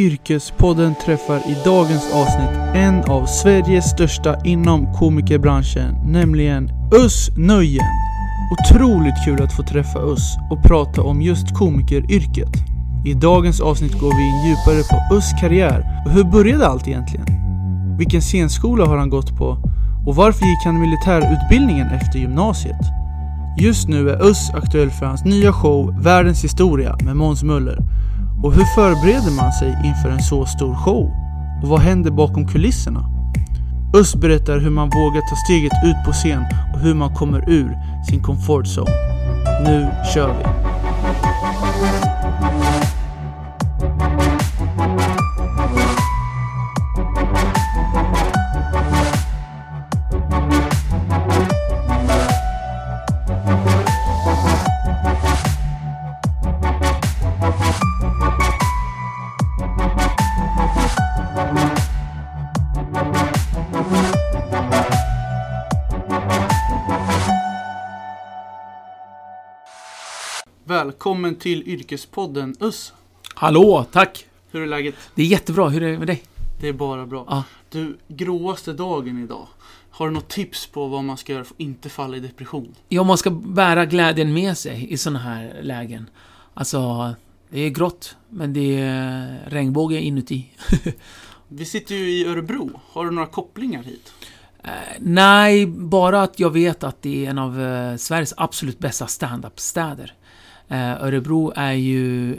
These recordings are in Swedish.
Yrkespodden träffar i dagens avsnitt en av Sveriges största inom komikerbranschen, nämligen Us Nöjen. Otroligt kul att få träffa Us och prata om just komikeryrket. I dagens avsnitt går vi in djupare på Us karriär och hur började allt egentligen? Vilken scenskola har han gått på? Och varför gick han militärutbildningen efter gymnasiet? Just nu är Us aktuell för hans nya show Världens historia med Måns Möller. Och hur förbereder man sig inför en så stor show? Och vad händer bakom kulisserna? Öst berättar hur man vågar ta steget ut på scen och hur man kommer ur sin comfort zone. Nu kör vi! Välkommen till Yrkespodden Us. Hallå, tack! Hur är läget? Det är jättebra, hur är det med dig? Det är bara bra. Ja. Du, gråaste dagen idag. Har du något tips på vad man ska göra för att inte falla i depression? Ja, man ska bära glädjen med sig i sådana här lägen. Alltså, det är grått, men det är regnbåge inuti. Vi sitter ju i Örebro. Har du några kopplingar hit? Eh, nej, bara att jag vet att det är en av eh, Sveriges absolut bästa stand-up-städer. Eh, Örebro är ju, eh,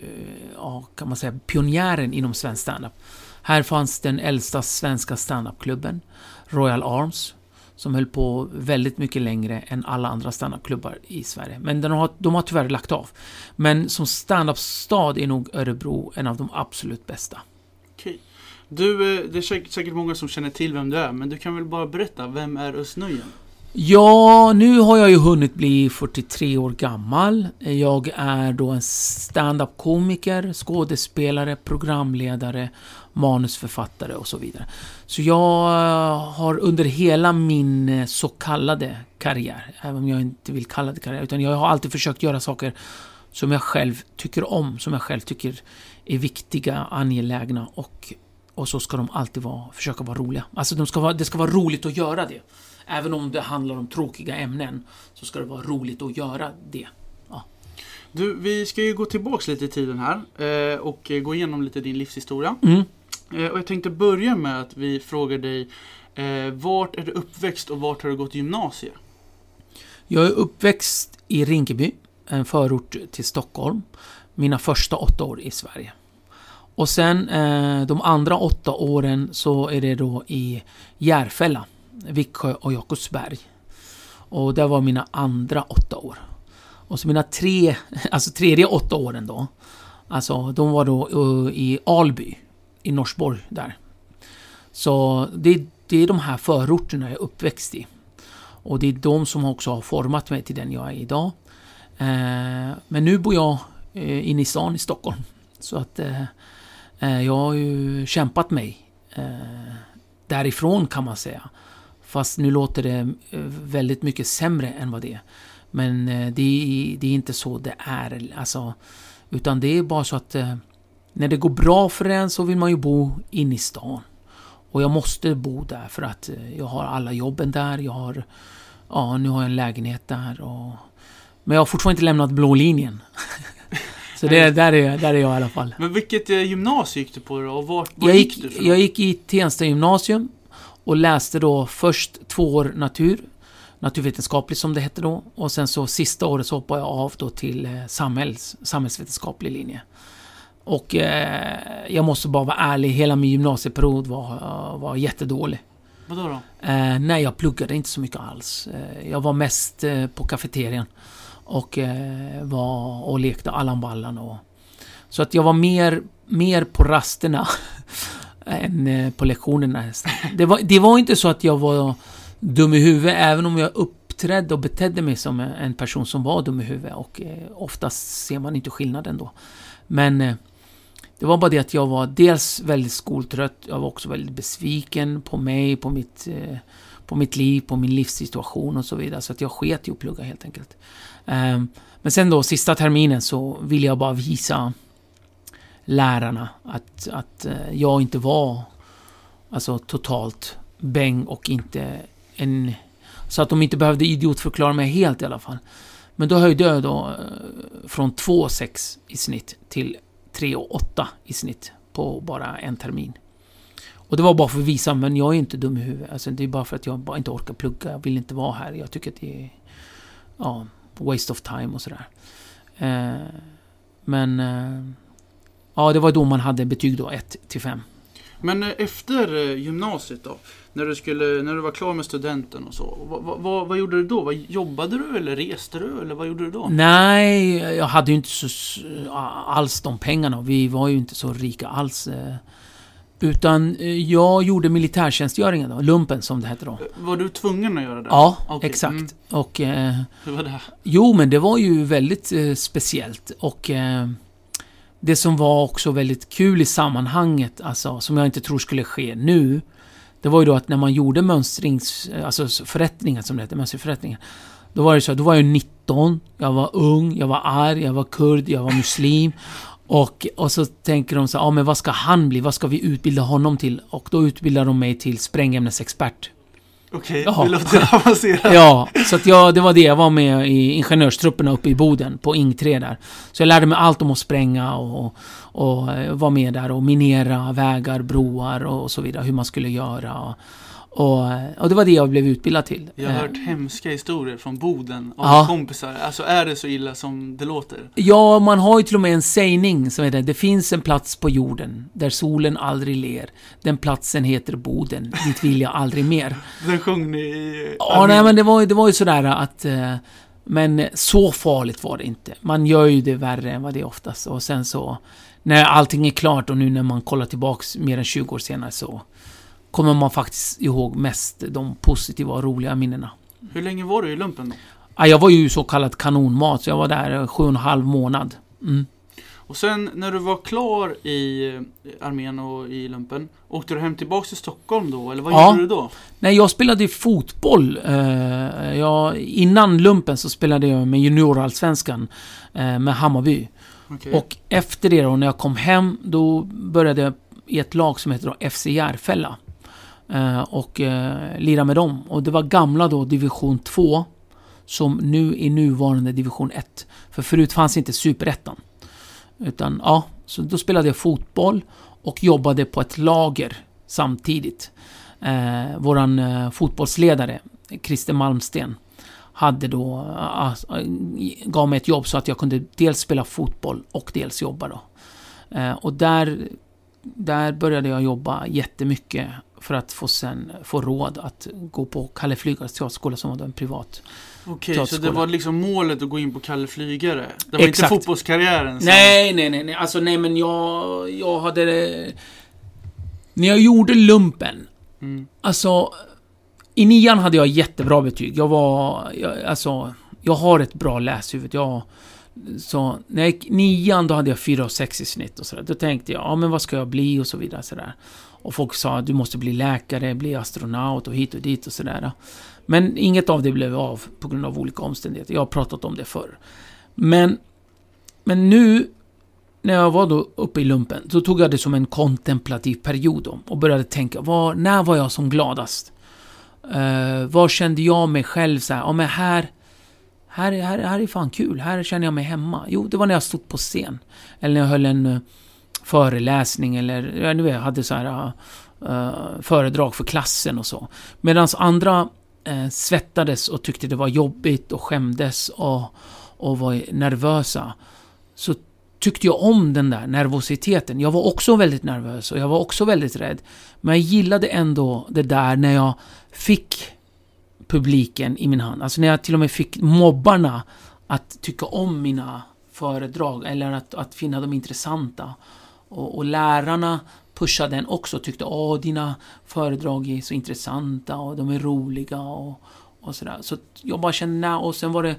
ja, kan man säga, pionjären inom svensk standup. Här fanns den äldsta svenska standupklubben, Royal Arms, som höll på väldigt mycket längre än alla andra standupklubbar i Sverige. Men den har, de har tyvärr lagt av. Men som standup-stad är nog Örebro en av de absolut bästa. Okej. Du, eh, det är säkert, många som känner till vem du är, men du kan väl bara berätta, vem är Özz Ja, nu har jag ju hunnit bli 43 år gammal. Jag är då en stand-up-komiker, skådespelare, programledare, manusförfattare och så vidare. Så jag eh, har under hela min eh, så kallade karriär, även om jag inte vill kalla det karriär, utan jag har alltid försökt göra saker som jag själv tycker om, som jag själv tycker är viktiga, angelägna och, och så ska de alltid vara, försöka vara roliga. Alltså de ska vara, det ska vara roligt att göra det. Även om det handlar om tråkiga ämnen så ska det vara roligt att göra det. Du, vi ska ju gå tillbaks lite i tiden här eh, och gå igenom lite din livshistoria. Mm. Eh, och jag tänkte börja med att vi frågar dig eh, Vart är du uppväxt och vart har du gått gymnasiet? Jag är uppväxt i Rinkeby, en förort till Stockholm. Mina första åtta år i Sverige. Och sen eh, de andra åtta åren så är det då i Järfälla, Viksjö och Jakobsberg. Och det var mina andra åtta år. Och så mina tre, alltså tredje åtta åren då. Alltså de var då uh, i Alby, i Norsborg där. Så det, det är de här förorterna jag är uppväxt i. Och det är de som också har format mig till den jag är idag. Eh, men nu bor jag eh, inne i stan i Stockholm. Så att eh, eh, Eh, jag har ju kämpat mig eh, därifrån kan man säga. Fast nu låter det eh, väldigt mycket sämre än vad det är. Men det är, det är inte så det är. Alltså, utan det är bara så att när det går bra för en så vill man ju bo inne i stan. Och jag måste bo där för att jag har alla jobben där. Jag har, ja, nu har jag en lägenhet där. Och, men jag har fortfarande inte lämnat blå linjen. så det, där, är, där är jag i alla fall. Men vilket eh, gymnasium gick du på då? Och vart, var Jag gick, gick, du för jag gick i Tensta gymnasium och läste då först två år natur, naturvetenskapligt som det hette då. Och sen så sista året så hoppade jag av då till eh, samhälls, samhällsvetenskaplig linje. Och eh, jag måste bara vara ärlig, hela min gymnasieperiod var, var jättedålig. Vadå då? Eh, nej, jag pluggade inte så mycket alls. Eh, jag var mest eh, på kafeterian. Och eh, var och lekte Allan Ballan och... Så att jag var mer, mer på rasterna än eh, på lektionerna. Det var, det var inte så att jag var dum i huvudet, även om jag uppträdde och betedde mig som en person som var dum i huvudet. Och eh, oftast ser man inte skillnaden då. Men eh, det var bara det att jag var dels väldigt skoltrött, jag var också väldigt besviken på mig, på mitt, eh, på mitt liv, på min livssituation och så vidare. Så att jag sket i att plugga helt enkelt. Ehm, men sen då, sista terminen så ville jag bara visa lärarna. Att, att eh, jag inte var alltså totalt bäng och inte en... Så att de inte behövde idiotförklara mig helt i alla fall. Men då höjde jag då eh, från 2,6 i snitt till 3,8 i snitt på bara en termin. Och det var bara för att visa, men jag är inte dum i huvudet. Alltså, det är bara för att jag bara inte orkar plugga. Jag vill inte vara här. Jag tycker att det är... Ja, waste of time och sådär. Eh, men... Eh, ja, det var då man hade betyg då, 1 till 5. Men eh, efter eh, gymnasiet då? När du, skulle, när du var klar med studenten och så. Vad, vad, vad gjorde du då? Vad, jobbade du eller reste du? Eller vad gjorde du då? Nej, jag hade ju inte så, alls de pengarna. Vi var ju inte så rika alls. Eh. Utan jag gjorde militärtjänstgöringen då, lumpen som det hette då. Var du tvungen att göra det? Ja, okay. exakt. Mm. Och... Hur var det? Jo, men det var ju väldigt eh, speciellt. Och... Eh, det som var också väldigt kul i sammanhanget, alltså som jag inte tror skulle ske nu, det var ju då att när man gjorde mönstrings, alltså förrättningar som det heter, mönstringsförrättningar. Då var det så då var jag 19, jag var ung, jag var arg, jag var kurd, jag var muslim. Och, och så tänker de så ja ah, men vad ska han bli? Vad ska vi utbilda honom till? Och då utbildar de mig till sprängämnesexpert. Okej, okay, det låter avancerat. Ja, så att jag, det var det. Jag var med i ingenjörstrupperna uppe i Boden, på Ing 3 där. Så jag lärde mig allt om att spränga och, och eh, var med där och minera vägar, broar och så vidare. Hur man skulle göra. Och, och, det var det jag blev utbildad till. Jag har hört hemska historier från Boden av ja. kompisar. Alltså är det så illa som det låter? Ja, man har ju till och med en sägning som heter Det finns en plats på jorden där solen aldrig ler. Den platsen heter Boden. Dit vill jag aldrig mer. Den sjöng ni i... Ja, nej men det var, det var ju sådär att... Eh, men så farligt var det inte. Man gör ju det värre än vad det är oftast. Och sen så... När allting är klart och nu när man kollar tillbaks mer än 20 år senare så kommer man faktiskt ihåg mest de positiva och roliga minnena. Hur länge var du i lumpen då? Ja, jag var ju så kallad kanonmat, så jag var där sju och en halv månad. Mm. Och sen när du var klar i armén och i lumpen, åkte du hem tillbaks till Stockholm då? Eller vad ja. gjorde du då? Nej, jag spelade fotboll. Eh, jag, innan lumpen så spelade jag med juniorallsvenskan eh, med Hammarby. Okay. Och efter det då, när jag kom hem, då började jag i ett lag som heter då FC Järfälla. Eh, och eh, lira med dem. Och det var gamla då division 2 som nu är nuvarande division 1. För förut fanns inte superettan. Utan ja, så då spelade jag fotboll och jobbade på ett lager samtidigt. Eh, våran eh, fotbollsledare, Christer Malmsten, hade då, eh, eh gav mig ett jobb så att jag kunde dels spela fotboll och dels jobba då. Eh, och där, där började jag jobba jättemycket för att få sen få råd att gå på Kalle Flygares teaterskola som var en privat Okej, okay, så det var liksom målet att gå in på Kalle Flygare? Det var Exakt. inte fotbollskarriären? Som... Nej, nej, nej, nej. Alltså nej, men jag, jag hade... När jag gjorde lumpen, mm. alltså... I nian hade jag jättebra betyg. Jag var... Jag, alltså, jag har ett bra läshuvud. Jag... Så när jag gick nian, då hade jag 4 och 6 i snitt och sådär. Då tänkte jag, ja men vad ska jag bli och så vidare. Sådär. Och folk sa att du måste bli läkare, bli astronaut och hit och dit och sådär. Men inget av det blev av på grund av olika omständigheter. Jag har pratat om det förr. Men, men nu, när jag var då uppe i lumpen, så tog jag det som en kontemplativ period då, och började tänka, var, när var jag som gladast? Eh, uh, var kände jag mig själv så här, ja men här, här, här, här är fan kul, här känner jag mig hemma. Jo, det var när jag stod på scen. Eller när jag höll en eh, föreläsning eller jag vet, hade så här uh, föredrag för klassen och så. Medan andra uh, svettades och tyckte det var jobbigt och skämdes och, och var nervösa. Så tyckte jag om den där nervositeten. Jag var också väldigt nervös och jag var också väldigt rädd. Men jag gillade ändå det där när jag fick publiken i min hand. Alltså när jag till och med fick mobbarna att tycka om mina föredrag eller att, att finna dem intressanta. Och, och lärarna pushade den också och tyckte att dina föredrag är så intressanta och de är roliga och, och sådär. Så jag bara kände, och sen var det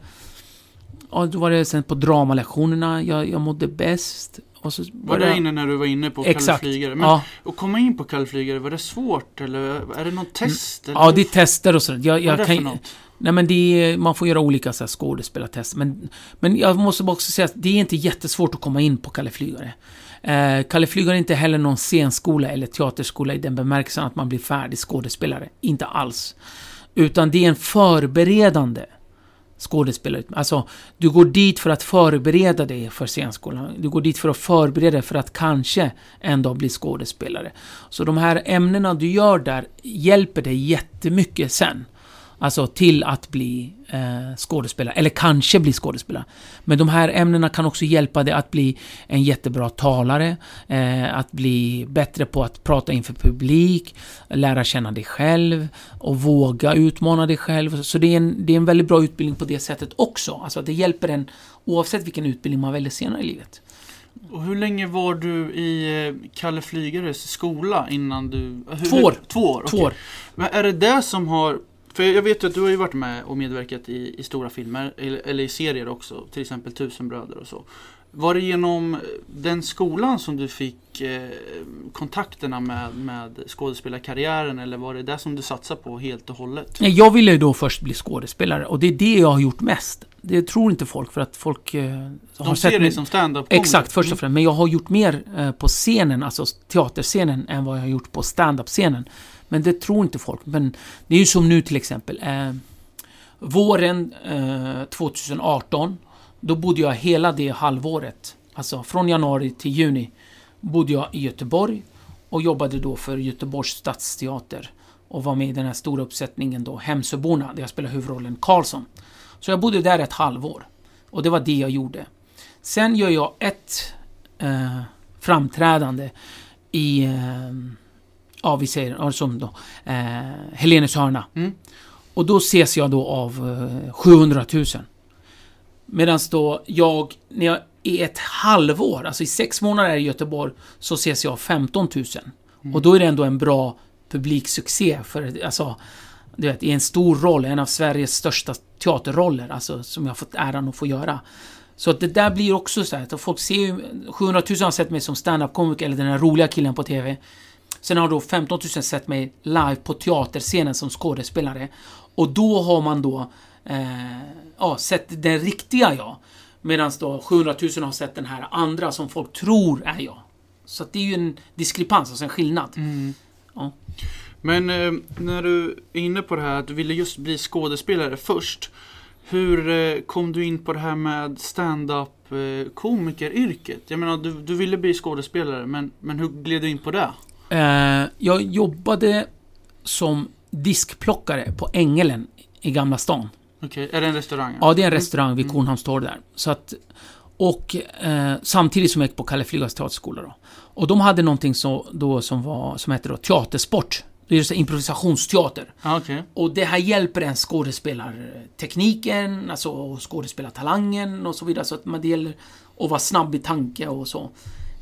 Ja, då var det sen på dramalektionerna jag, jag mådde bäst. Och så var det inne när du var inne på Kalle Flygare? Men ja. att komma in på Kalle Flygare, var det svårt eller är det något test? Eller? Ja, det är tester och sådär. Jag, jag Vad är det kan, för något? Nej men är, man får göra olika så här, skådespelartester. Men, men jag måste bara också säga att det är inte jättesvårt att komma in på Kalle Flygare. Eh, Kalle Flyg har inte heller någon scenskola eller teaterskola i den bemärkelsen att man blir färdig skådespelare. Inte alls. Utan det är en förberedande skådespelare. Alltså, du går dit för att förbereda dig för scenskolan. Du går dit för att förbereda dig för att kanske en dag bli skådespelare. Så de här ämnena du gör där hjälper dig jättemycket sen. Alltså till att bli eh, skådespelare, eller kanske bli skådespelare. Men de här ämnena kan också hjälpa dig att bli en jättebra talare, eh, att bli bättre på att prata inför publik, lära känna dig själv och våga utmana dig själv. Så det är en, det är en väldigt bra utbildning på det sättet också. Alltså det hjälper en oavsett vilken utbildning man väljer senare i livet. Och hur länge var du i eh, Kalle Flygares skola innan du... Hur, Två år. Två år, Två år. Men är det det som har... För jag vet att du har ju varit med och medverkat i, i stora filmer, eller, eller i serier också, till exempel Tusenbröder och så. Var det genom den skolan som du fick eh, kontakterna med, med skådespelarkarriären eller var det det som du satsade på helt och hållet? Jag ville ju då först bli skådespelare och det är det jag har gjort mest. Det tror inte folk för att folk eh, har De ser sett dig som stand-up Exakt, först och främst. Men jag har gjort mer eh, på scenen, alltså teaterscenen, än vad jag har gjort på stand-up-scenen. Men det tror inte folk. Men det är ju som nu till exempel. Eh, våren eh, 2018, då bodde jag hela det halvåret, alltså från januari till juni, bodde jag i Göteborg och jobbade då för Göteborgs stadsteater och var med i den här stora uppsättningen då, Hemsöborna, där jag spelade huvudrollen Karlsson. Så jag bodde där ett halvår. Och det var det jag gjorde. Sen gör jag ett eh, framträdande i, eh, ja vi säger, som då, eh, Helenes hörna. Mm. Och då ses jag då av eh, 700 000. Medan då jag, när jag i ett halvår, alltså i sex månader i Göteborg, så ses jag av 15 000. Mm. Och då är det ändå en bra publiksuccé för, alltså, du vet, i en stor roll, en av Sveriges största teaterroller, alltså som jag fått äran att få göra. Så att det där blir också så här att folk ser ju, 700 000 har sett mig som stand-up-komiker eller den här roliga killen på TV. Sen har då 15 000 sett mig live på teaterscenen som skådespelare. Och då har man då eh, ja, sett den riktiga jag. Medan då 700 000 har sett den här andra som folk tror är jag. Så det är ju en diskrepans, alltså en skillnad. Mm. Ja. Men eh, när du är inne på det här att du ville just bli skådespelare först. Hur eh, kom du in på det här med stand-up eh, komikeryrket? Jag menar, du, du ville bli skådespelare, men, men hur gled du in på det? Eh, jag jobbade som diskplockare på Ängelen i Gamla stan. Okej, är det en restaurang? Ja, det är en restaurang vid Mm. Kornhamns torg där. Så att, och eh, samtidigt som jag gick på Kalle Flygas teaterskola då. Och de hade någonting så, då som, var, som hette då teatersport. Det är här improvisationsteater. Okej. Och det här hjälper en skådespelartekniken, alltså skådespelartalangen och så vidare. Så att man det gäller att vara snabb i tanke och så.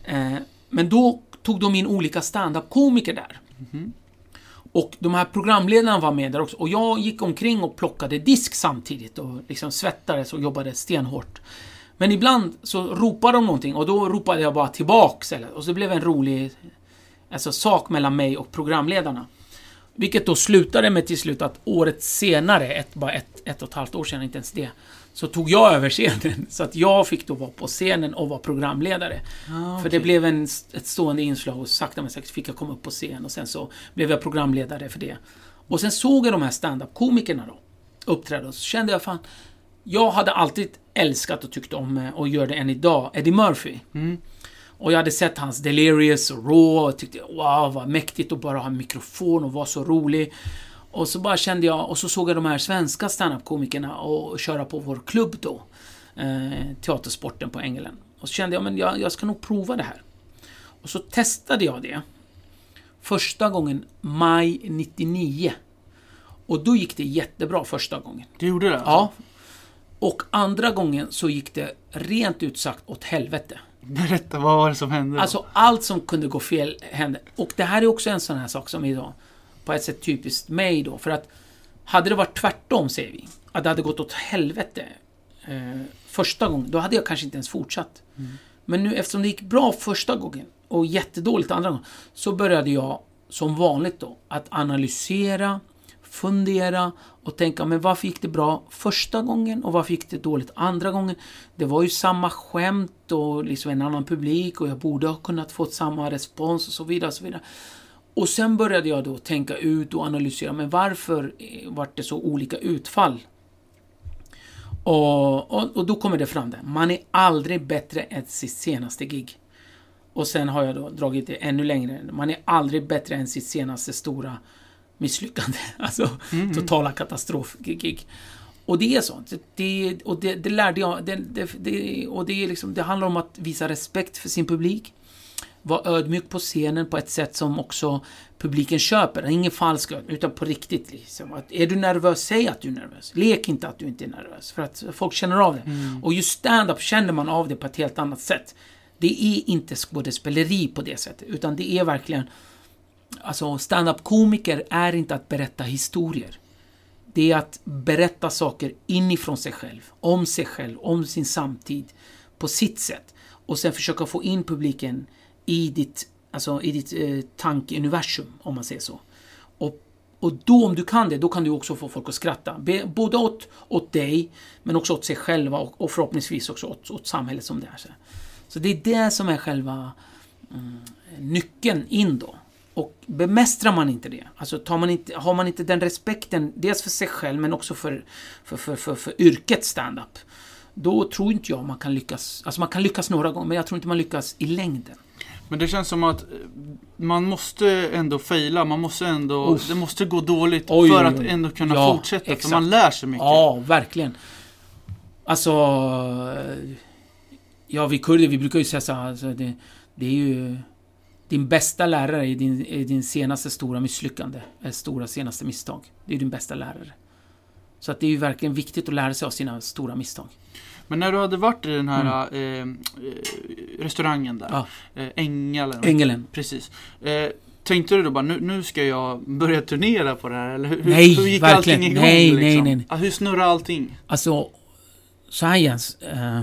Eh, men då tog de in olika standup-komiker där. Mm. Och de här programledarna var med där också. Och jag gick omkring och plockade disk samtidigt och liksom svettades och jobbade stenhårt. Men ibland så ropade de någonting och då ropade jag bara tillbaks. Eller, och så blev det en rolig alltså, sak mellan mig och programledarna. Vilket då slutade med till slut att året senare, ett, bara ett, ett och ett halvt år sedan, inte ens det, så tog jag över scenen. Så att jag fick då vara på scenen och vara programledare. Ja, För det blev en, ett stående inslag och sakta men säkert fick jag komma upp på scen och sen så blev jag programledare för det. Och sen såg jag de här stand-up-komikerna då uppträda och så kände jag fan, jag hade alltid älskat och tyckt om, eh, och gör det än idag, Eddie Murphy. Mm. Och jag hade sett hans Delirious och Raw och tyckte wow vad mäktigt att bara ha en mikrofon och vara så rolig. Och så bara kände jag, och så såg jag de här svenska standup-komikerna och köra på vår klubb då. Eh, teatersporten på Ängelen. Och så kände jag, men jag, jag ska nog prova det här. Och så testade jag det. Första gången maj 99. Och då gick det jättebra första gången. Du gjorde det? alltså? Ja. Och andra gången så gick det rent ut sagt åt helvete. Berätta, vad var det som hände då? Alltså allt som kunde gå fel hände. Och det här är också en sån här sak som då på ett sätt typiskt mig då. För att hade det varit tvärtom, säger vi, att det hade gått åt helvete eh, första gången, då hade jag kanske inte ens fortsatt. Men nu eftersom det gick bra första gången och jättedåligt andra gången, så började jag som vanligt då att analysera, fundera och tänka, men varför gick det bra första gången och varför gick det dåligt andra gången? Det var ju samma skämt och liksom en annan publik och jag borde ha kunnat få samma respons och så vidare. Och så vidare. Och sen började jag då tänka ut och analysera, men varför vart det så olika utfall? Och, och, och, då kommer det fram där. Man är aldrig bättre än sitt senaste gig. Och sen har jag då dragit det ännu längre. Man är aldrig bättre än sitt senaste stora misslyckande. Alltså mm. totala katastrofgig. Och det är så. Det, och det, det lärde jag. Det, det, och det, är liksom, det handlar om att visa respekt för sin publik. Vara ödmjuk på scenen på ett sätt som också publiken köper. Ingen falsk utan på riktigt. Liksom. Att är du nervös, säg att du är nervös. Lek inte att du inte är nervös. För att folk känner av det. Mm. Och just stand-up känner man av det på ett helt annat sätt. Det är inte skådespeleri på det sättet, utan det är verkligen... Alltså, stand-up komiker är inte att berätta historier. Det är att berätta saker inifrån sig själv, om sig själv, om sin samtid, på sitt sätt. Och sen försöka få in publiken i ditt, alltså, i ditt eh, tankeuniversum, om man säger så. Och, och då, om du kan det, då kan du också få folk att skratta. Be, både åt, åt dig, men också åt sig själva och, och förhoppningsvis också åt, åt samhället som det är. Så. Så det är det som är själva mm, nyckeln in då. Och bemästrar man inte det, alltså tar man inte, har man inte den respekten, dels för sig själv men också för, för, för, för, för yrket stand-up. Då tror inte jag man kan lyckas, alltså man kan lyckas några gånger men jag tror inte man lyckas i längden. Men det känns som att man måste ändå fejla, man måste ändå, Uff. det måste gå dåligt oj, för att ändå kunna ja, fortsätta. Exakt. För man lär sig mycket. Ja, verkligen. Alltså Ja, vi kurder, vi brukar ju säga så alltså, det, det är ju... Din bästa lärare är din, är din senaste stora misslyckande. Är stora senaste misstag. Det är din bästa lärare. Så att det är ju verkligen viktigt att lära sig av sina stora misstag. Men när du hade varit i den här mm. eh, eh restaurangen där, ja. eh, Ängelen. Ängelen. Precis. Eh, tänkte du då bara, nu, nu ska jag börja turnera på det här? Eller hur, nej, hur gick verkligen. allting igång? Nej, liksom? nej, nej. hur snurrar allting? Alltså, Jens. Eh,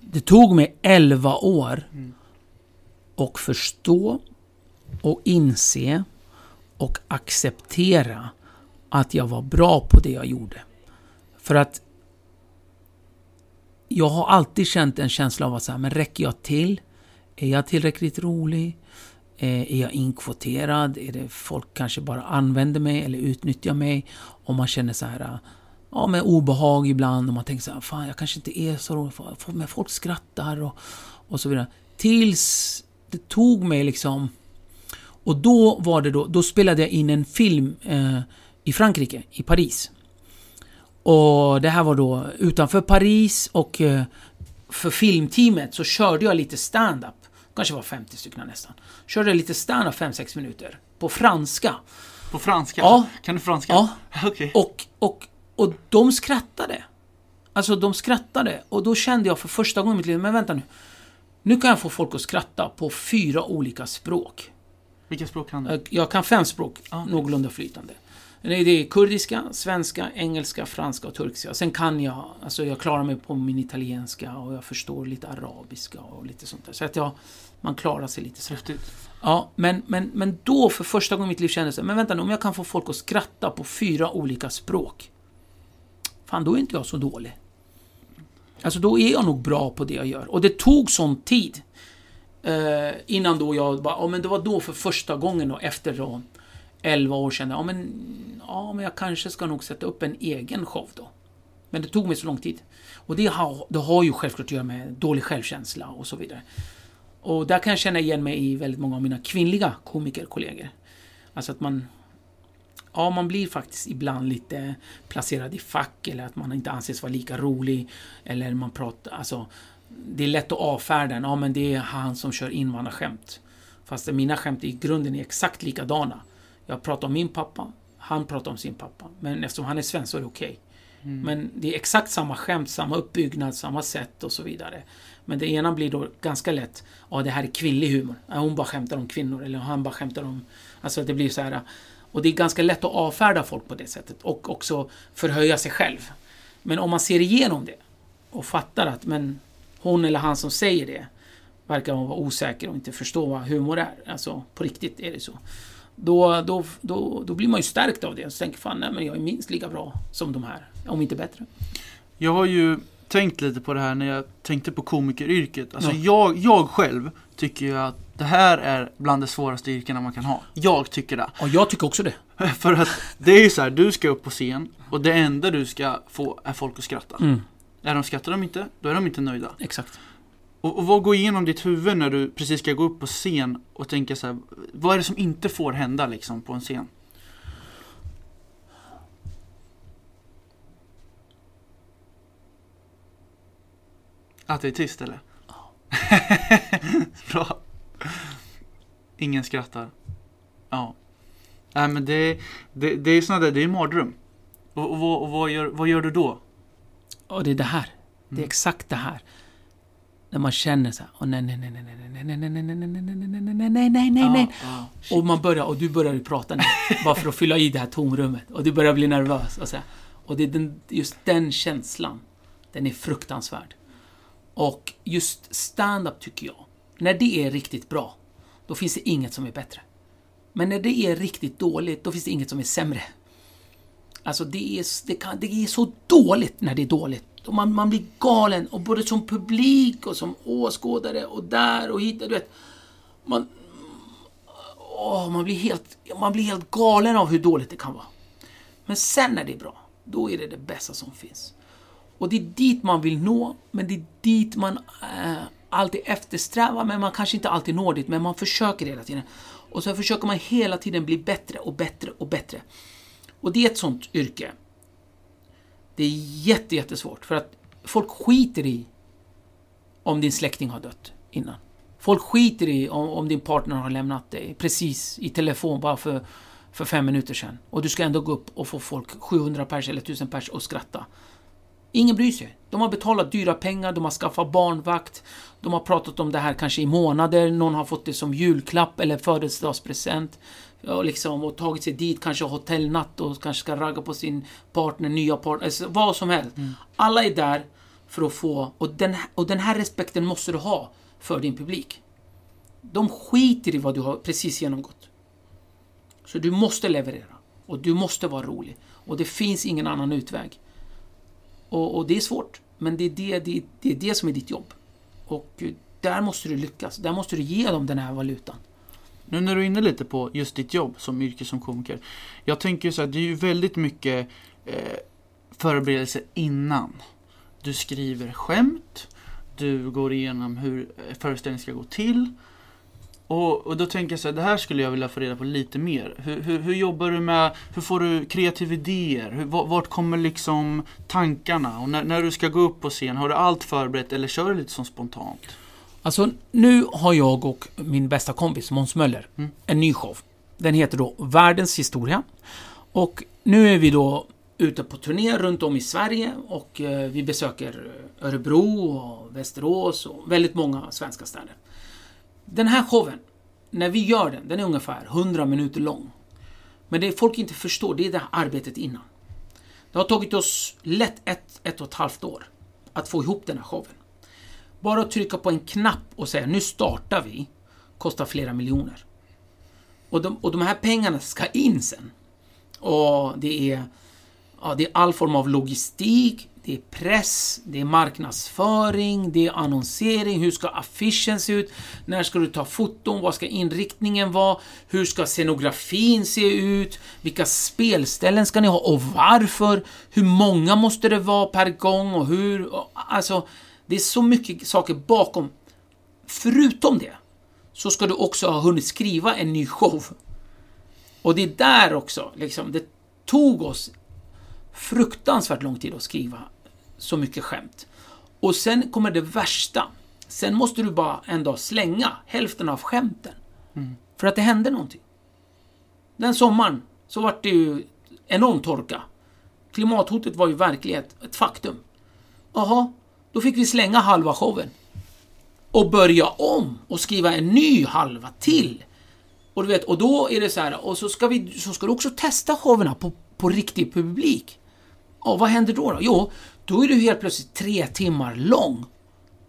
det tog mig 11 år mm. att förstå och inse och acceptera att jag var bra på det jag gjorde. För att jag har alltid känt en känsla av att säga, men räcker jag till? Är jag tillräckligt rolig? Eh, är jag inkvoterad? Är det folk kanske bara använder mig eller utnyttjar mig? Om man känner så här, eh, ja, men obehag ibland och man tänker så här, fan jag kanske inte är så rolig, men folk skrattar och, och så vidare. Tills det tog mig liksom... Och då var det då, då spelade jag in en film eh, i Frankrike, i Paris. Och det här var då utanför Paris och eh, för filmteamet så körde jag lite stand-up. Kanske var 50 stycken nästan. Körde lite stand-up 5-6 minuter. På franska. På franska? Ja. Kan du franska? Ja. Okay. Och, och och de skrattade. Alltså de skrattade. Och då kände jag för första gången i mitt liv, men vänta nu. Nu kan jag få folk att skratta på fyra olika språk. Vilka språk kan du? Jag kan fem språk, ah, någorlunda flytande. Det är kurdiska, svenska, engelska, franska och turkiska. Sen kan jag, alltså jag klarar mig på min italienska och jag förstår lite arabiska och lite sånt där. Så att jag, man klarar sig lite så. Ja, men, men, men då för första gången i mitt liv kände jag men vänta nu, om jag kan få folk att skratta på fyra olika språk fan då är inte jag så dålig. Alltså då är jag nog bra på det jag gör. Och det tog sån tid. Eh, innan då jag bara, ja men det var då för första gången då efter då 11 år kände ja men, ja men jag kanske ska nog sätta upp en egen show då. Men det tog mig så lång tid. Och det har, det har ju självklart att göra med dålig självkänsla och så vidare. Och där kan jag känna igen mig i väldigt många av mina kvinnliga komikerkollegor. Alltså att man ja, man blir faktiskt ibland lite placerad i fack eller att man inte anses vara lika rolig. Eller man pratar, alltså, det är lätt att avfärda Ja, men det är han som kör invandrarskämt. Fast mina skämt i grunden är exakt likadana. Jag pratar om min pappa, han pratar om sin pappa. Men eftersom han är svensk så är det okej. Okay. Mm. Men det är exakt samma skämt, samma uppbyggnad, samma sätt och så vidare. Men det ena blir då ganska lätt, ja det här är kvinnlig humor. hon bara skämtar om kvinnor eller han bara skämtar om... Alltså det blir så här, och det är ganska lätt att avfärda folk på det sättet och också förhöja sig själv. Men om man ser igenom det och fattar att men hon eller han som säger det verkar vara osäker och inte förstå vad humor är. Alltså på riktigt är det så. Då, då, då, då blir man ju stärkt av det. Så tänker fan, nej men jag är minst lika bra som de här. Om inte bättre. Jag har ju tänkt lite på det här när jag tänkte på komikeryrket. Alltså Ja. jag, jag själv tycker ju att det här är bland de svåraste yrkena man kan ha. Jag tycker det. Och jag tycker också det. För att det är ju så här, du ska upp på scen och det enda du ska få är folk att skratta. Mm, Är de skrattar de inte, då är de inte nöjda. exakt. Och, och vad går igenom ditt huvud när du precis ska gå upp på scen och tänka så här, vad är det som inte får hända liksom på en scen? Att det är tyst eller? Bra. Ingen skrattar. Ja. Nej men det, det, det är såna där, det är mardröm. Och, och, vad- och vad, gör, vad gör du då? Och det är det här. Det är Mm. exakt det här. När man känner så här, åh nej, nej, nej, nej, nej, nej, nej, nej, nej, nej, nej, nej, nej, nej, nej, nej. Och man börjar, och du börjar ju prata nu, bara för att fylla i det här tomrummet. Och du börjar bli nervös. Och, så här. och det är den, just den känslan, den är fruktansvärd. Och just stand-up tycker jag, när det är riktigt bra, då finns det inget som är bättre. Men när det är riktigt dåligt, då finns det inget som är sämre. Alltså det är, det kan, det är så dåligt när det är dåligt. Man, man blir galen, och både som publik och som åskådare och där och hit. Du vet, man, åh, man, blir helt, man blir helt galen av hur dåligt det kan vara. Men sen när det är bra, då är det det bästa som finns. Och det är dit man vill nå, men det är dit man äh, alltid eftersträvar, men man kanske inte alltid når dit, men man försöker hela tiden. Och så försöker man hela tiden bli bättre och bättre och bättre. Och det är ett sånt yrke. Det är jätte, jättesvårt, för att folk skiter i om din släkting har dött innan. Folk skiter i om, om din partner har lämnat dig precis i telefon bara för, för fem minuter sedan. Och du ska ändå gå upp och få folk, 700 pers eller 1000 pers, att skratta. Ingen bryr sig. De har betalat dyra pengar, de har skaffat barnvakt, de har pratat om det här kanske i månader, någon har fått det som julklapp eller födelsedagspresent. Ja, liksom, och tagit sig dit, kanske hotellnatt och kanske ska ragga på sin partner, nya partner, alltså, vad som helst. Alla är där för att få, och den, och den här respekten måste du ha för din publik. De skiter i vad du har precis genomgått. Så du måste leverera. Och du måste vara rolig. Och det finns ingen annan utväg. Och, och det är svårt. Men det är det, det, det är det som är ditt jobb. Och eh, där måste du lyckas. Där måste du ge dem den här valutan. Nu när du är inne lite på just ditt jobb som yrke som komiker. Jag tänker så här, det är ju väldigt mycket eh, förberedelse innan. Du skriver skämt, du går igenom hur eh, föreställningen ska gå till. Och, och då tänker jag så här, det här skulle jag vilja få reda på lite mer. Hur, hur, hur jobbar du med, hur får du kreativa idéer? Hur, vart kommer liksom tankarna? Och när, när du ska gå upp på scen, har du allt förberett eller kör du lite som spontant? Alltså, nu har jag och min bästa kompis Måns Möller Mm. en ny show. Den heter då Världens historia. Och nu är vi då ute på turné runt om i Sverige och eh, vi besöker Örebro och Västerås och väldigt många svenska städer. Den här showen, när vi gör den, den är ungefär 100 minuter lång. Men det folk inte förstår, det är det här arbetet innan. Det har tagit oss lätt ett, ett och ett halvt år att få ihop den här showen. Bara att trycka på en knapp och säga nu startar vi kostar flera miljoner. Och de, och de här pengarna ska in sen. Och det är, ja, det är all form av logistik, det är press, det är marknadsföring, det är annonsering, hur ska affischen se ut, när ska du ta foton, vad ska inriktningen vara, hur ska scenografin se ut, vilka spelställen ska ni ha? Och varför, hur många måste det vara per gång? Och hur, alltså det är så mycket saker bakom. Förutom det så ska du också ha hunnit skriva en ny show. Och det är där också, liksom, det tog oss fruktansvärt lång tid att skriva så mycket skämt. Och sen kommer det värsta. Sen måste du bara en dag slänga hälften av skämten. För att det hände någonting. Den sommaren så var det ju enorm torka. Klimathotet var ju verklighet, ett faktum. Jaha, då fick vi slänga halva showen. Och börja om och skriva en ny halva till. Och du vet, och då är det så här, och så ska, vi, så ska du också testa showerna på, på riktig publik. Och vad händer då, då? Jo, då är du helt plötsligt tre timmar lång.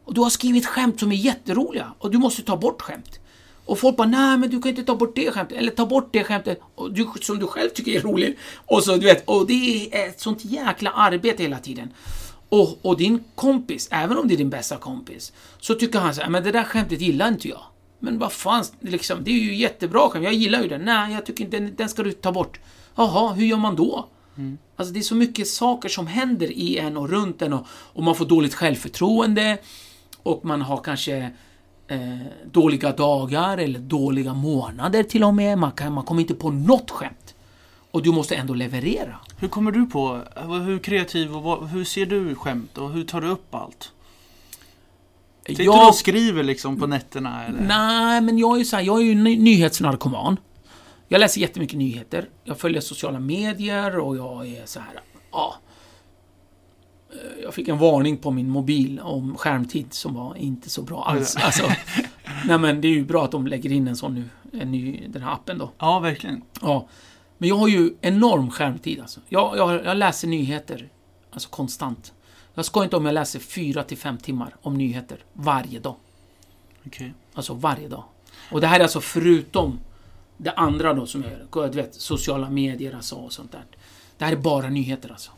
Och du har skrivit skämt som är jätteroliga och du måste ta bort skämt. Och folk bara, nej men du kan inte ta bort det skämtet, eller ta bort det skämtet och du, som du själv tycker är roligt. Och så, du vet, och det är ett sånt jäkla arbete hela tiden. Och, och din kompis, även om det är din bästa kompis, så tycker han så här, men det där skämtet gillar inte jag. Men vad fan, liksom, det är ju jättebra skämt, jag gillar ju det. Nej, jag tycker inte, den, den ska du ta bort. Jaha, hur gör man då? Mm. Alltså det är så mycket saker som händer i en och runt en och, och man får dåligt självförtroende och man har kanske eh, dåliga dagar eller dåliga månader till och med. Man, kan, man kommer inte på något skämt. Och du måste ändå leverera. Hur kommer du på, hur kreativ och vad, hur ser du skämt och hur tar du upp allt? Sitter du och skriver liksom på nätterna eller? Nej, men jag är ju så här, jag är ju ny- nyhetsnarkoman. Jag läser jättemycket nyheter. Jag följer sociala medier och jag är så här, ja. Eh, Jag fick en varning på min mobil om skärmtid som var inte så bra alls. Alltså, nej men det är ju bra att de lägger in en sån nu, en ny, den här appen då. Ja, verkligen. Ja. Men jag har ju enorm skärmtid alltså. Jag, jag, jag läser nyheter, alltså konstant. Jag ska inte om jag läser 4 till 5 timmar om nyheter varje dag. Okej. Alltså varje dag. Och det här är alltså förutom det andra då som jag gör. Du vet, sociala medier alltså och sånt där. Det här är bara nyheter alltså.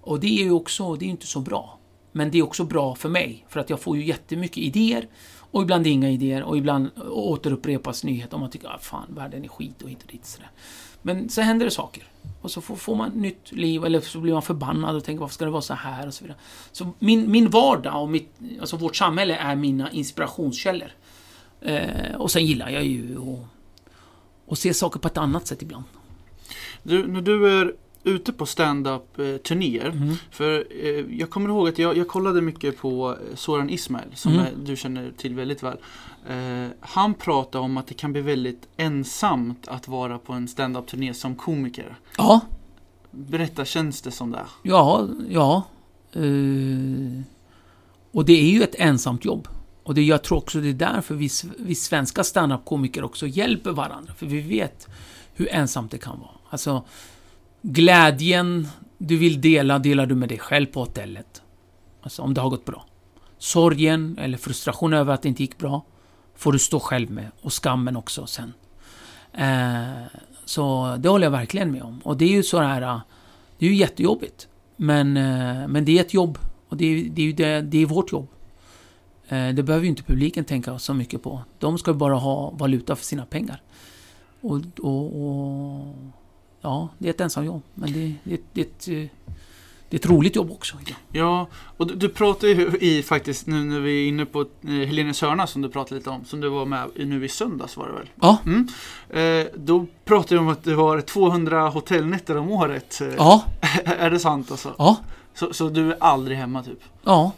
Och det är ju också, det är inte så bra. Men det är också bra för mig. För att jag får ju jättemycket idéer. Och ibland inga idéer. Och ibland återupprepas nyheter. Och man tycker, ah, fan, världen är skit och hit och dit. Sådär. Men så händer det saker. Och så får, får man nytt liv. Eller så blir man förbannad och tänker, varför ska det vara så här? Och så vidare. Så min, min vardag och mitt, alltså vårt samhälle är mina inspirationskällor. Eh, och sen gillar jag ju att se saker på ett annat sätt ibland. Du, när du är ute på stand-up eh, turnéer. Mm. För eh, jag kommer ihåg att jag, jag kollade mycket på eh, Soran Ismail som Mm. är, du känner till väldigt väl. Eh, han pratade om att det kan bli väldigt ensamt att vara på en stand-up turné som komiker. Ja, Berätta, känns det som det? ja, ja. Eh, och det är ju ett ensamt jobb. Och det, jag tror också det är därför vi, vi svenska standup-komiker också hjälper varandra. För vi vet hur ensamt det kan vara. Alltså, glädjen du vill dela, delar du med dig själv på hotellet. Alltså om det har gått bra. Sorgen eller frustrationen över att det inte gick bra får du stå själv med. Och skammen också sen. Eh, så det håller jag verkligen med om. Och det är ju så här... Eh, det är ju jättejobbigt. Men, eh, men det är ett jobb. Och det är, det är ju det, det är vårt jobb. Eh, det behöver ju inte publiken tänka så mycket på. De ska ju bara ha valuta för sina pengar. Och, och, och ja, det är ett ensamjobb. Men det, det, det, är ett, eh, det är ett roligt jobb också. Ja, och du, du pratar ju i faktiskt nu när vi är inne på eh, Helenius hörna som du pratade lite om. Som du var med i nu i söndags var det väl? Ja. Mm. Eh, då pratade du om att det var 200 hotellnätter om året. Ja, är det sant alltså? ja, Så, så du är aldrig hemma typ? ja.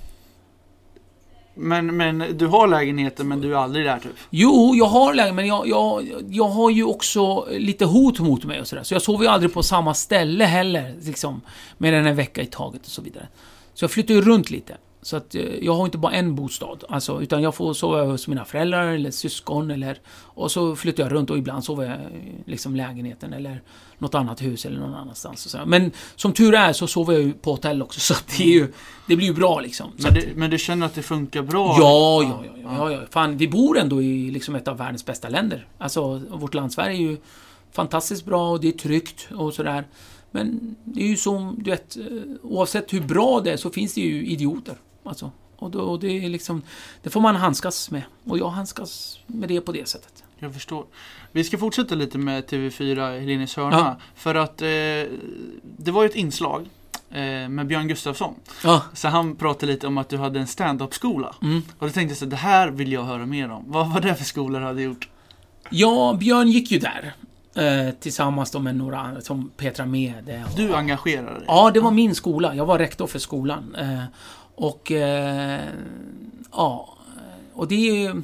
Men, men du har lägenheten men du är aldrig där typ? Jo, jag har lägenheten men jag, jag, jag har ju också lite hot mot mig och sådär. Så jag sover ju aldrig på samma ställe heller, liksom. Mer än en vecka i taget och så vidare. Så jag flyttar ju runt lite. Så att eh, jag har inte bara en bostad, alltså, utan jag får sova hos mina föräldrar eller syskon eller... Och så flyttar jag runt och ibland sover jag i liksom lägenheten eller något annat hus eller någon annanstans. Och så. Men som tur är så sover jag ju på hotell också, så att det är ju... Det blir ju bra liksom. Men, att, det, men du känner att det funkar bra? Ja, ja, ja, ja, ja. Fan, vi bor ändå i liksom ett av världens bästa länder. Alltså, vårt land Sverige är ju fantastiskt bra och det är tryggt och sådär. Men det är ju som, du vet, eh, oavsett hur bra det är så finns det ju idioter. Alltså, och, då, och det är liksom, det får man handskas med. Och jag handskas med det på det sättet. Jag förstår. Vi ska fortsätta lite med TV4 Helenius hörna. Ja. För att eh, det var ju ett inslag eh, med Björn Gustafsson. Ja, Så han pratade lite om att du hade en stand-up-skola. mm. Och då tänkte jag så det här vill jag höra mer om. Vad var det för skolor du hade gjort? ja Björn gick ju där. Eh, tillsammans då med några andra, som Petra Mede. Och, Du engagerade dig. Ja, det var min skola. Jag var rektor för skolan. Eh, och... Eh, ja. Och det är ju...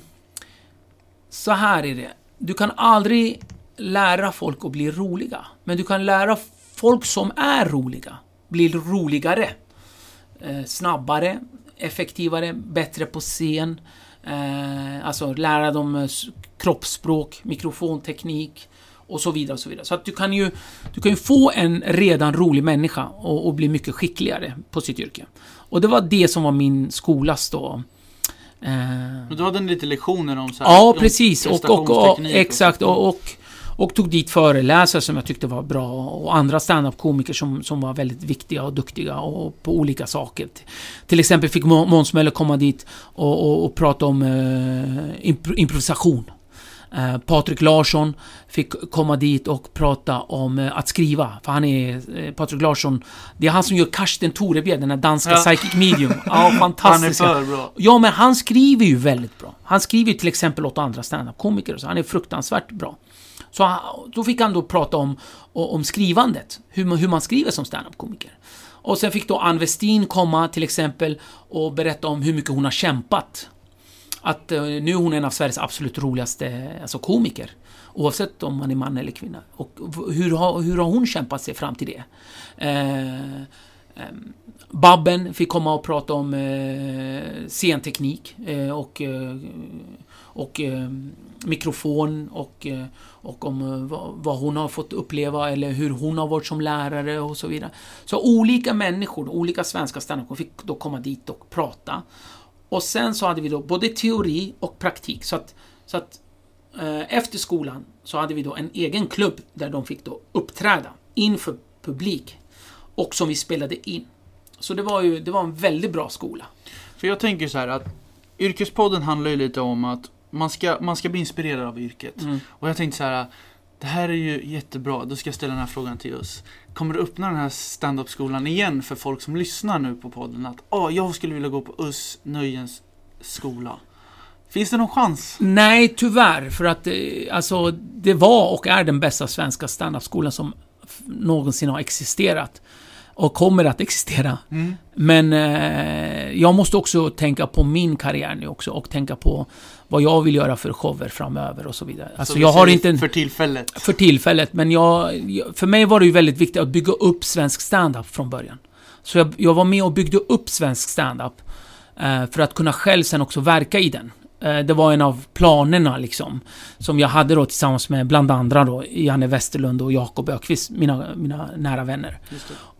Så här är det. Du kan aldrig lära folk att bli roliga. Men du kan lära folk som är roliga bli roligare. Eh, snabbare, effektivare, bättre på scen. Eh, alltså lära dem kroppsspråk, mikrofonteknik och så vidare. och Så vidare. Så att du kan ju, du kan ju få en redan rolig människa och, och bli mycket skickligare på sitt yrke. Och det var det som var min skolas då Eh, du hade lite lektioner om så här, Ja, precis. Och, och, och, exakt. Och, och, och tog dit föreläsare som jag tyckte var bra och andra standup-komiker som, som var väldigt viktiga och duktiga och på olika saker. Till exempel fick Må- Måns Möller komma dit och, och, och prata om eh, impro- improvisation. Eh, Patrik Larsson fick komma dit och prata om eh, att skriva. För han är... Eh, Patrik Larsson, det är han som gör Karsten Torebjer, den här danska Ja. psychic medium. Ja, Han är för bra. Ja, men han skriver ju väldigt bra. Han skriver ju till exempel åt andra standup-komiker och så. Han är fruktansvärt bra. Så han, då fick han då prata om, om skrivandet. Hur man, hur man skriver som standup-komiker. Och sen fick då Ann Westin komma till exempel och berätta om hur mycket hon har kämpat. Att eh, nu är hon en av Sveriges absolut roligaste alltså komiker. Oavsett om man är man eller kvinna. Och hur har, hur har hon kämpat sig fram till det? Eh, eh, Babben fick komma och prata om eh, scenteknik eh, och, eh, och eh, mikrofon och, eh, och om eh, vad, vad hon har fått uppleva eller hur hon har varit som lärare och så vidare. Så olika människor, olika svenska standup fick då komma dit och prata. Och sen så hade vi då både teori och praktik. Så att, så att eh, efter skolan så hade vi då en egen klubb där de fick då uppträda inför publik. Och som vi spelade in. Så det var ju det var en väldigt bra skola. För jag tänker så här att Yrkespodden handlar ju lite om att man ska, man ska bli inspirerad av yrket. Mm. Och jag tänkte så här, det här är ju jättebra, då ska jag ställa den här frågan till oss. Kommer du öppna den här standup-skolan igen för folk som lyssnar nu på podden? Att oh, jag skulle vilja gå på US Nöjens skola. Finns det någon chans? Nej, tyvärr. För att eh, alltså, det var och är den bästa svenska standup-skolan som någonsin har existerat. Och kommer att existera. Mm. Men eh, jag måste också tänka på min karriär nu också och tänka på vad jag vill göra för shower framöver och så vidare. Alltså Så jag vi har inte en, För tillfället. för tillfället, men jag, jag- för mig var det ju väldigt viktigt att bygga upp svensk stand-up från början. Så jag, jag var med och byggde upp svensk stand-up eh, för att kunna själv sen också verka i den. Eh, det var en av planerna liksom, som jag hade då tillsammans med bland andra då Janne Westerlund och Jakob Ökvist, mina, mina nära vänner.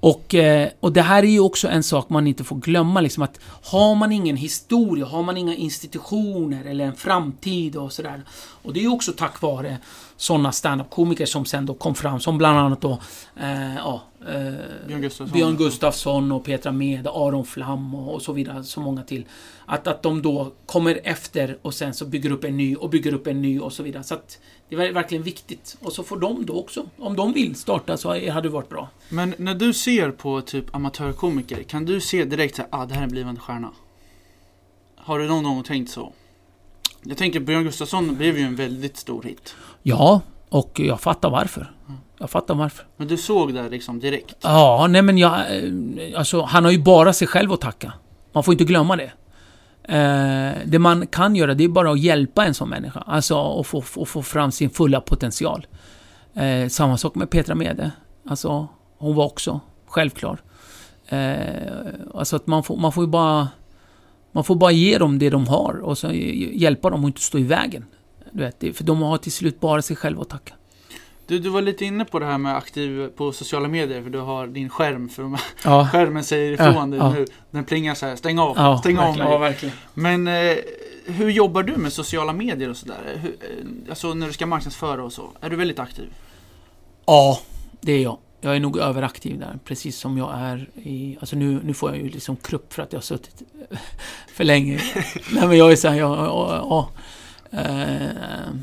Och, eh, och det här är ju också en sak man inte får glömma, liksom att har man ingen historia, har man inga institutioner eller en framtid och sådär. Och det är ju också tack vare sådana standup-komiker som sen då kom fram, som bland annat då, eh, ja, eh, Björn Gustafsson. Björn Gustafsson och Petra Mede, Aron Flam och, och så vidare, så många till. Att, att de då kommer efter och sen så bygger upp en ny och bygger upp en ny och så vidare. Så att det är verkligen viktigt. Och så får de då också, om de vill starta så hade det varit bra. Men när du ser på typ amatörkomiker, kan du se direkt att ah, det här är en blivande stjärna? Har du någon gång tänkt så? Jag tänker Björn Gustafsson blev ju en väldigt stor hit. Ja, och jag fattar varför. Jag fattar varför. Men du såg det liksom direkt? Ja, nej men jag... eh, Alltså, han har ju bara sig själv att tacka. Man får inte glömma det. Eh, det man kan göra, det är bara att hjälpa en sån människa. Alltså, att få, få, få fram sin fulla potential. Eh, samma sak med Petra Mede. Alltså, hon var också självklar. Eh, alltså att man får, man får ju bara... Man får bara ge dem det de har och så hjälpa dem att inte stå i vägen. Du vet, för de har till slut bara sig själva att tacka. Du, du var lite inne på det här med aktiv på sociala medier, för du har din skärm, för Ja, skärmen säger ifrån Ja, dig ja. nu. Den plingar så här, stäng av, ja stäng av mig. Ja. Men eh, hur jobbar du med sociala medier och sådär? Eh, Alltså när du ska marknadsföra och så, är du väldigt aktiv? Ja, det är jag. Jag är nog överaktiv där, precis som jag är i... Alltså nu, nu får jag ju liksom krupp för att jag har suttit för länge. Nej men jag är såhär, jag... Ja, ja, eh,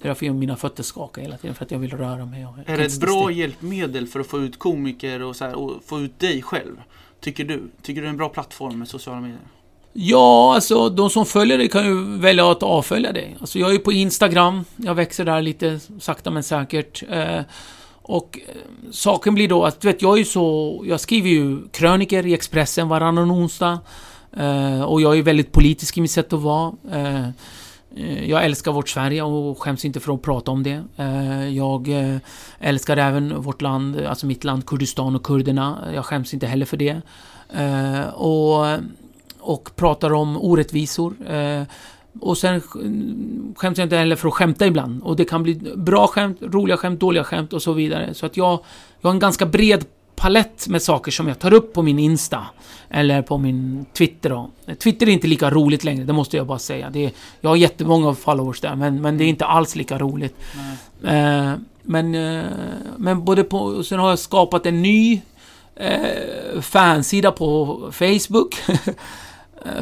det är därför jag- mina fötter skakar hela tiden, för att jag vill röra mig. Är det ett bra hjälpmedel för att få ut komiker och, så här, och få ut dig själv? Tycker du? Tycker du det är en bra plattform med sociala medier? Ja, alltså de som följer dig kan ju välja att avfölja dig. Alltså jag är på Instagram, jag växer där lite sakta men säkert. Eh, och eh, saken blir då att, du vet, jag är ju så... Jag skriver ju kröniker i Expressen varannan onsdag. Eh, och jag är väldigt politisk i mitt sätt att vara. Eh, jag älskar vårt Sverige och skäms inte för att prata om det. Eh, jag eh, älskar även vårt land, alltså mitt land Kurdistan och kurderna. Jag skäms inte heller för det. Och och pratar om orättvisor. Och sen skäms jag inte heller för att skämta ibland. Och det kan bli bra skämt, roliga skämt, dåliga skämt och så vidare. Så att jag, jag har en ganska bred palett med saker som jag tar upp på min Insta. Eller på min Twitter då. Twitter är inte lika roligt längre, det måste jag bara säga. Det är, jag har jättemånga followers där, men, men det är inte alls lika roligt. Eh, men, eh, men både på... Sen har jag skapat en ny eh, fansida på Facebook.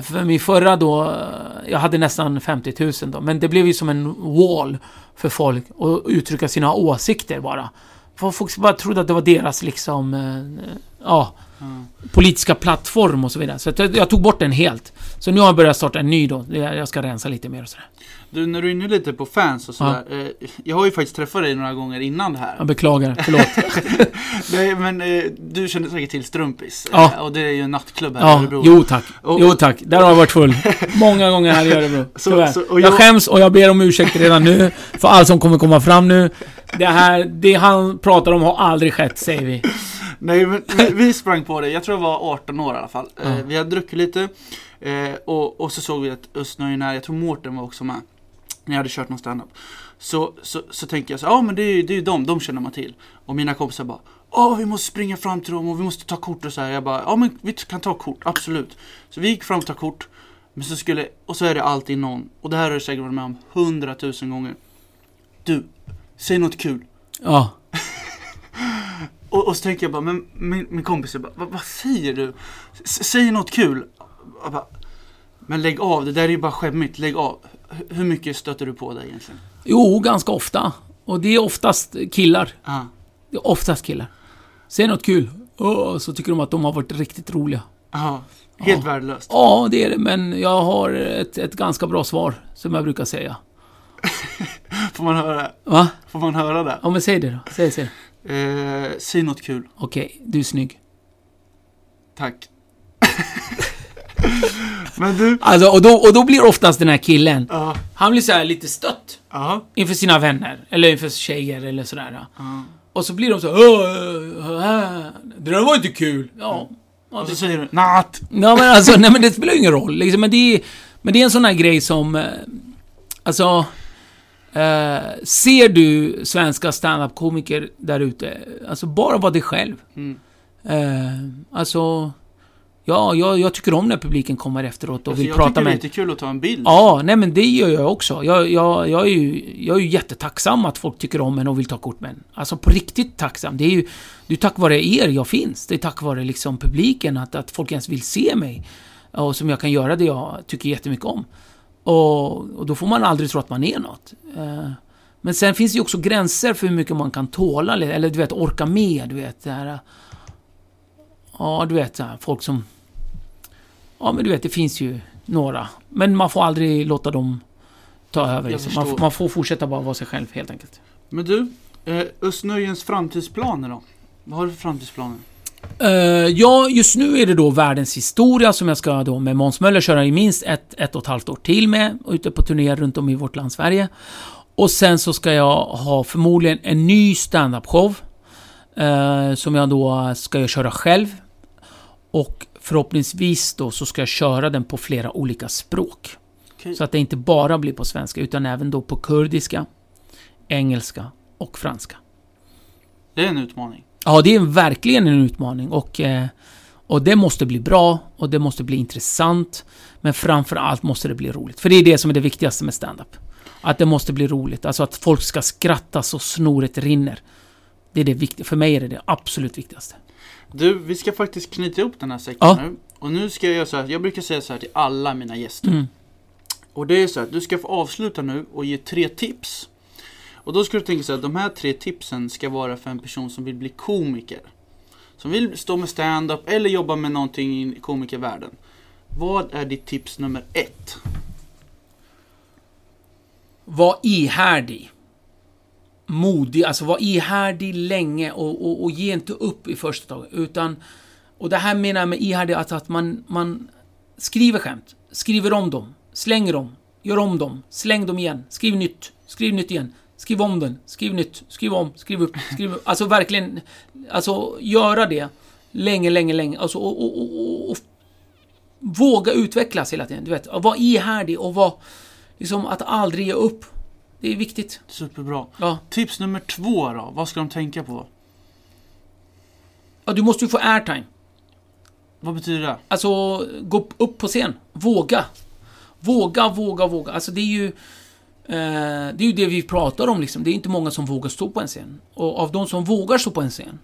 För min förra då, eh, jag hade nästan 50 000 då, men det blev ju som en wall för folk att uttrycka sina åsikter bara. Folk bara trodde att det var deras liksom, eh, ja ja, politiska plattform och så vidare. Så jag, jag tog bort den helt. Så nu har jag börjat starta en ny då. Jag ska rensa lite mer och sådär. Du, när du är inne lite på fans och sådär. Eh, jag har ju faktiskt träffat dig några gånger innan det här. Jag beklagar, förlåt. Nej, men eh, du känner säkert till Strumpis. Ja. Eh, och det är ju en nattklubb här i Ja, Örebro. jo tack. Och- Jo tack. Där har jag varit full. Många gånger här i Örebro. Så- så- jag... jag- skäms och jag ber om ursäkt redan nu. För allt som kommer komma fram nu. Det här, det han pratar om har aldrig skett, säger vi. Nej, men vi, vi sprang på det. Jag tror jag var 18 år i alla fall. Eh, Ja. vi hade druckit lite. Eh, och, och så såg vi att Östnöjen är, jag tror Mårten var också med. När jag hade kört någon standup. Så, så, så tänker jag så ja men det är ju det är dem, de känner man till. Och mina kompisar bara, åh vi måste springa fram till dem och vi måste ta kort och så här. Jag bara, ja men vi kan ta kort, absolut. Så vi gick fram och tog kort. Men så skulle, och så är det alltid någon, och det här har du säkert varit med om hundratusen gånger. Du, säg något kul. Ja. Och, och så tänker jag bara, men min, min kompis är bara, vad, vad säger du? S säg något kul. Jag bara, men lägg av, det där är ju bara skämmigt, lägg av. H- hur mycket stöter du på det egentligen? Jo, ganska ofta. Och det är oftast killar. Ja, Det är oftast killar. Säg något kul. Åh, så tycker de att de har varit riktigt roliga. ja, helt Ja. värdelöst. Ja, det är det, men jag har ett, ett ganska bra svar, som jag brukar säga. Får man höra, Va? får man höra det? Ja, men säg det då. Säg, säg. Eh, säg något kul, Okej, du är snygg. tack. men du, Alltså, och då, och då blir oftast den här killen, ja, han blir så här lite stött. ja, Inför sina vänner, eller inför tjejer eller sådär. ja. Och så blir de så "Åh, äh, Det där var inte kul. Ja. ja Och så det, säger du, natt. ja men alltså, nej men det spelar ju ingen roll. Liksom, men, det är, men det är en sån här grej som... eh, Alltså... Eh, ser du svenska standup-komiker där ute, alltså bara var dig själv. Mm. Eh, alltså... Ja, jag, jag tycker om när publiken kommer efteråt och Alltså, vill jag prata tycker det är med lite kul att ta en bild. Ja, nej men det gör jag också. Jag, jag, jag, är ju, jag är ju jättetacksam att folk tycker om en och vill ta kort med en. Alltså på riktigt tacksam. Det är ju det är tack vare er jag finns. Det är tack vare liksom publiken, att, att folk ens vill se mig. Och som jag kan göra det jag tycker jättemycket om. Och, och då får man aldrig tro att man är något. Eh, Men sen finns det ju också gränser för hur mycket man kan tåla, eller du vet, orka med, du vet. Det här, ja, du vet, här, folk som... Ja, men du vet, det finns ju några. Men man får aldrig låta dem ta över. Liksom. Man, man får fortsätta bara vara sig själv, helt enkelt. Men du, eh, Östnöjens framtidsplaner då? Vad har du för framtidsplaner? Eh, ja, just nu är det då världens historia som jag ska då med Måns Möller köra i minst ett, ett och ett halvt år till med. och Ute på turné runt om i vårt land Sverige. Och sen så ska jag ha förmodligen en ny standup-show. eh, som jag då ska köra själv. Och förhoppningsvis då så ska jag köra den på flera olika språk. Okej. Så att det inte bara blir på svenska utan även då på kurdiska, engelska och franska. Det är en utmaning. Ja, det är verkligen en utmaning och, eh, och det måste bli bra och det måste bli intressant. Men framför allt måste det bli roligt. För det är det som är det viktigaste med stand-up. Att det måste bli roligt. Alltså att folk ska skratta så snoret rinner. Det är det viktiga. För mig är det det absolut viktigaste. Du, vi ska faktiskt knyta ihop den här säcken Ja. nu. Och nu ska jag göra så här, jag brukar säga så här till alla mina gäster. Mm. Och det är så här, du ska få avsluta nu och ge tre tips. Och då ska du tänka så att de här tre tipsen ska vara för en person som vill bli komiker. Som vill stå med stand-up eller jobba med någonting i komikervärlden. Vad är ditt tips nummer ett? Var ihärdig. Modig, alltså var ihärdig länge och, och, och ge inte upp i första taget. Utan, och det här menar jag med ihärdig, att, att man, man skriver skämt, skriver om dem, slänger dem, gör om dem, släng dem igen, skriv nytt, skriv nytt igen, skriv om den, skriv nytt, skriv om, skriv upp, skriv upp. Alltså verkligen, alltså göra det länge, länge, länge. Alltså, och, och, och, och, våga utvecklas hela tiden. Du vet, var ihärdig och var, liksom att aldrig ge upp. Det är viktigt. Superbra. Ja. Tips nummer två då, vad ska de tänka på? Ja, du måste ju få airtime. Vad betyder det? Alltså, gå upp på scen. Våga. Våga, våga, våga. Alltså det är ju... Eh, det är ju det vi pratar om liksom. Det är inte många som vågar stå på en scen. Och av de som vågar stå på en scen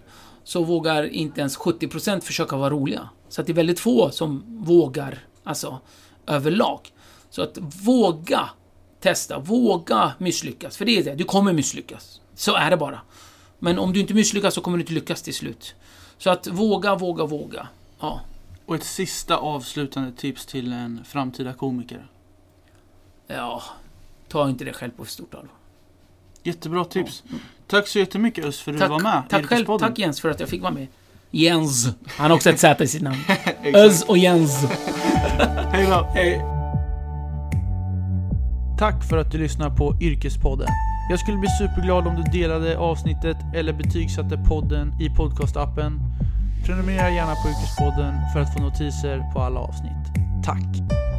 så vågar inte ens 70% försöka vara roliga. Så att det är väldigt få som vågar, alltså överlag. Så att våga testa, våga misslyckas. För det är det, du kommer misslyckas. Så är det bara. Men om du inte misslyckas så kommer du inte lyckas till slut. Så att våga, våga, våga. Ja. Och ett sista avslutande tips till en framtida komiker. Ja, ta inte det själv på för stort allvar. Jättebra tips. Tack så jättemycket Us för att du var med. i tack själv, tack Jens för att jag fick vara med. Jens. Han har också ett Z i sitt namn. Öz och Jens. Hej då. Hej. Tack för att du lyssnar på Yrkespodden. Jag skulle bli superglad om du delade avsnittet eller betygsatte podden i podcastappen. Prenumerera gärna på Yrkespodden för att få notiser på alla avsnitt. Tack!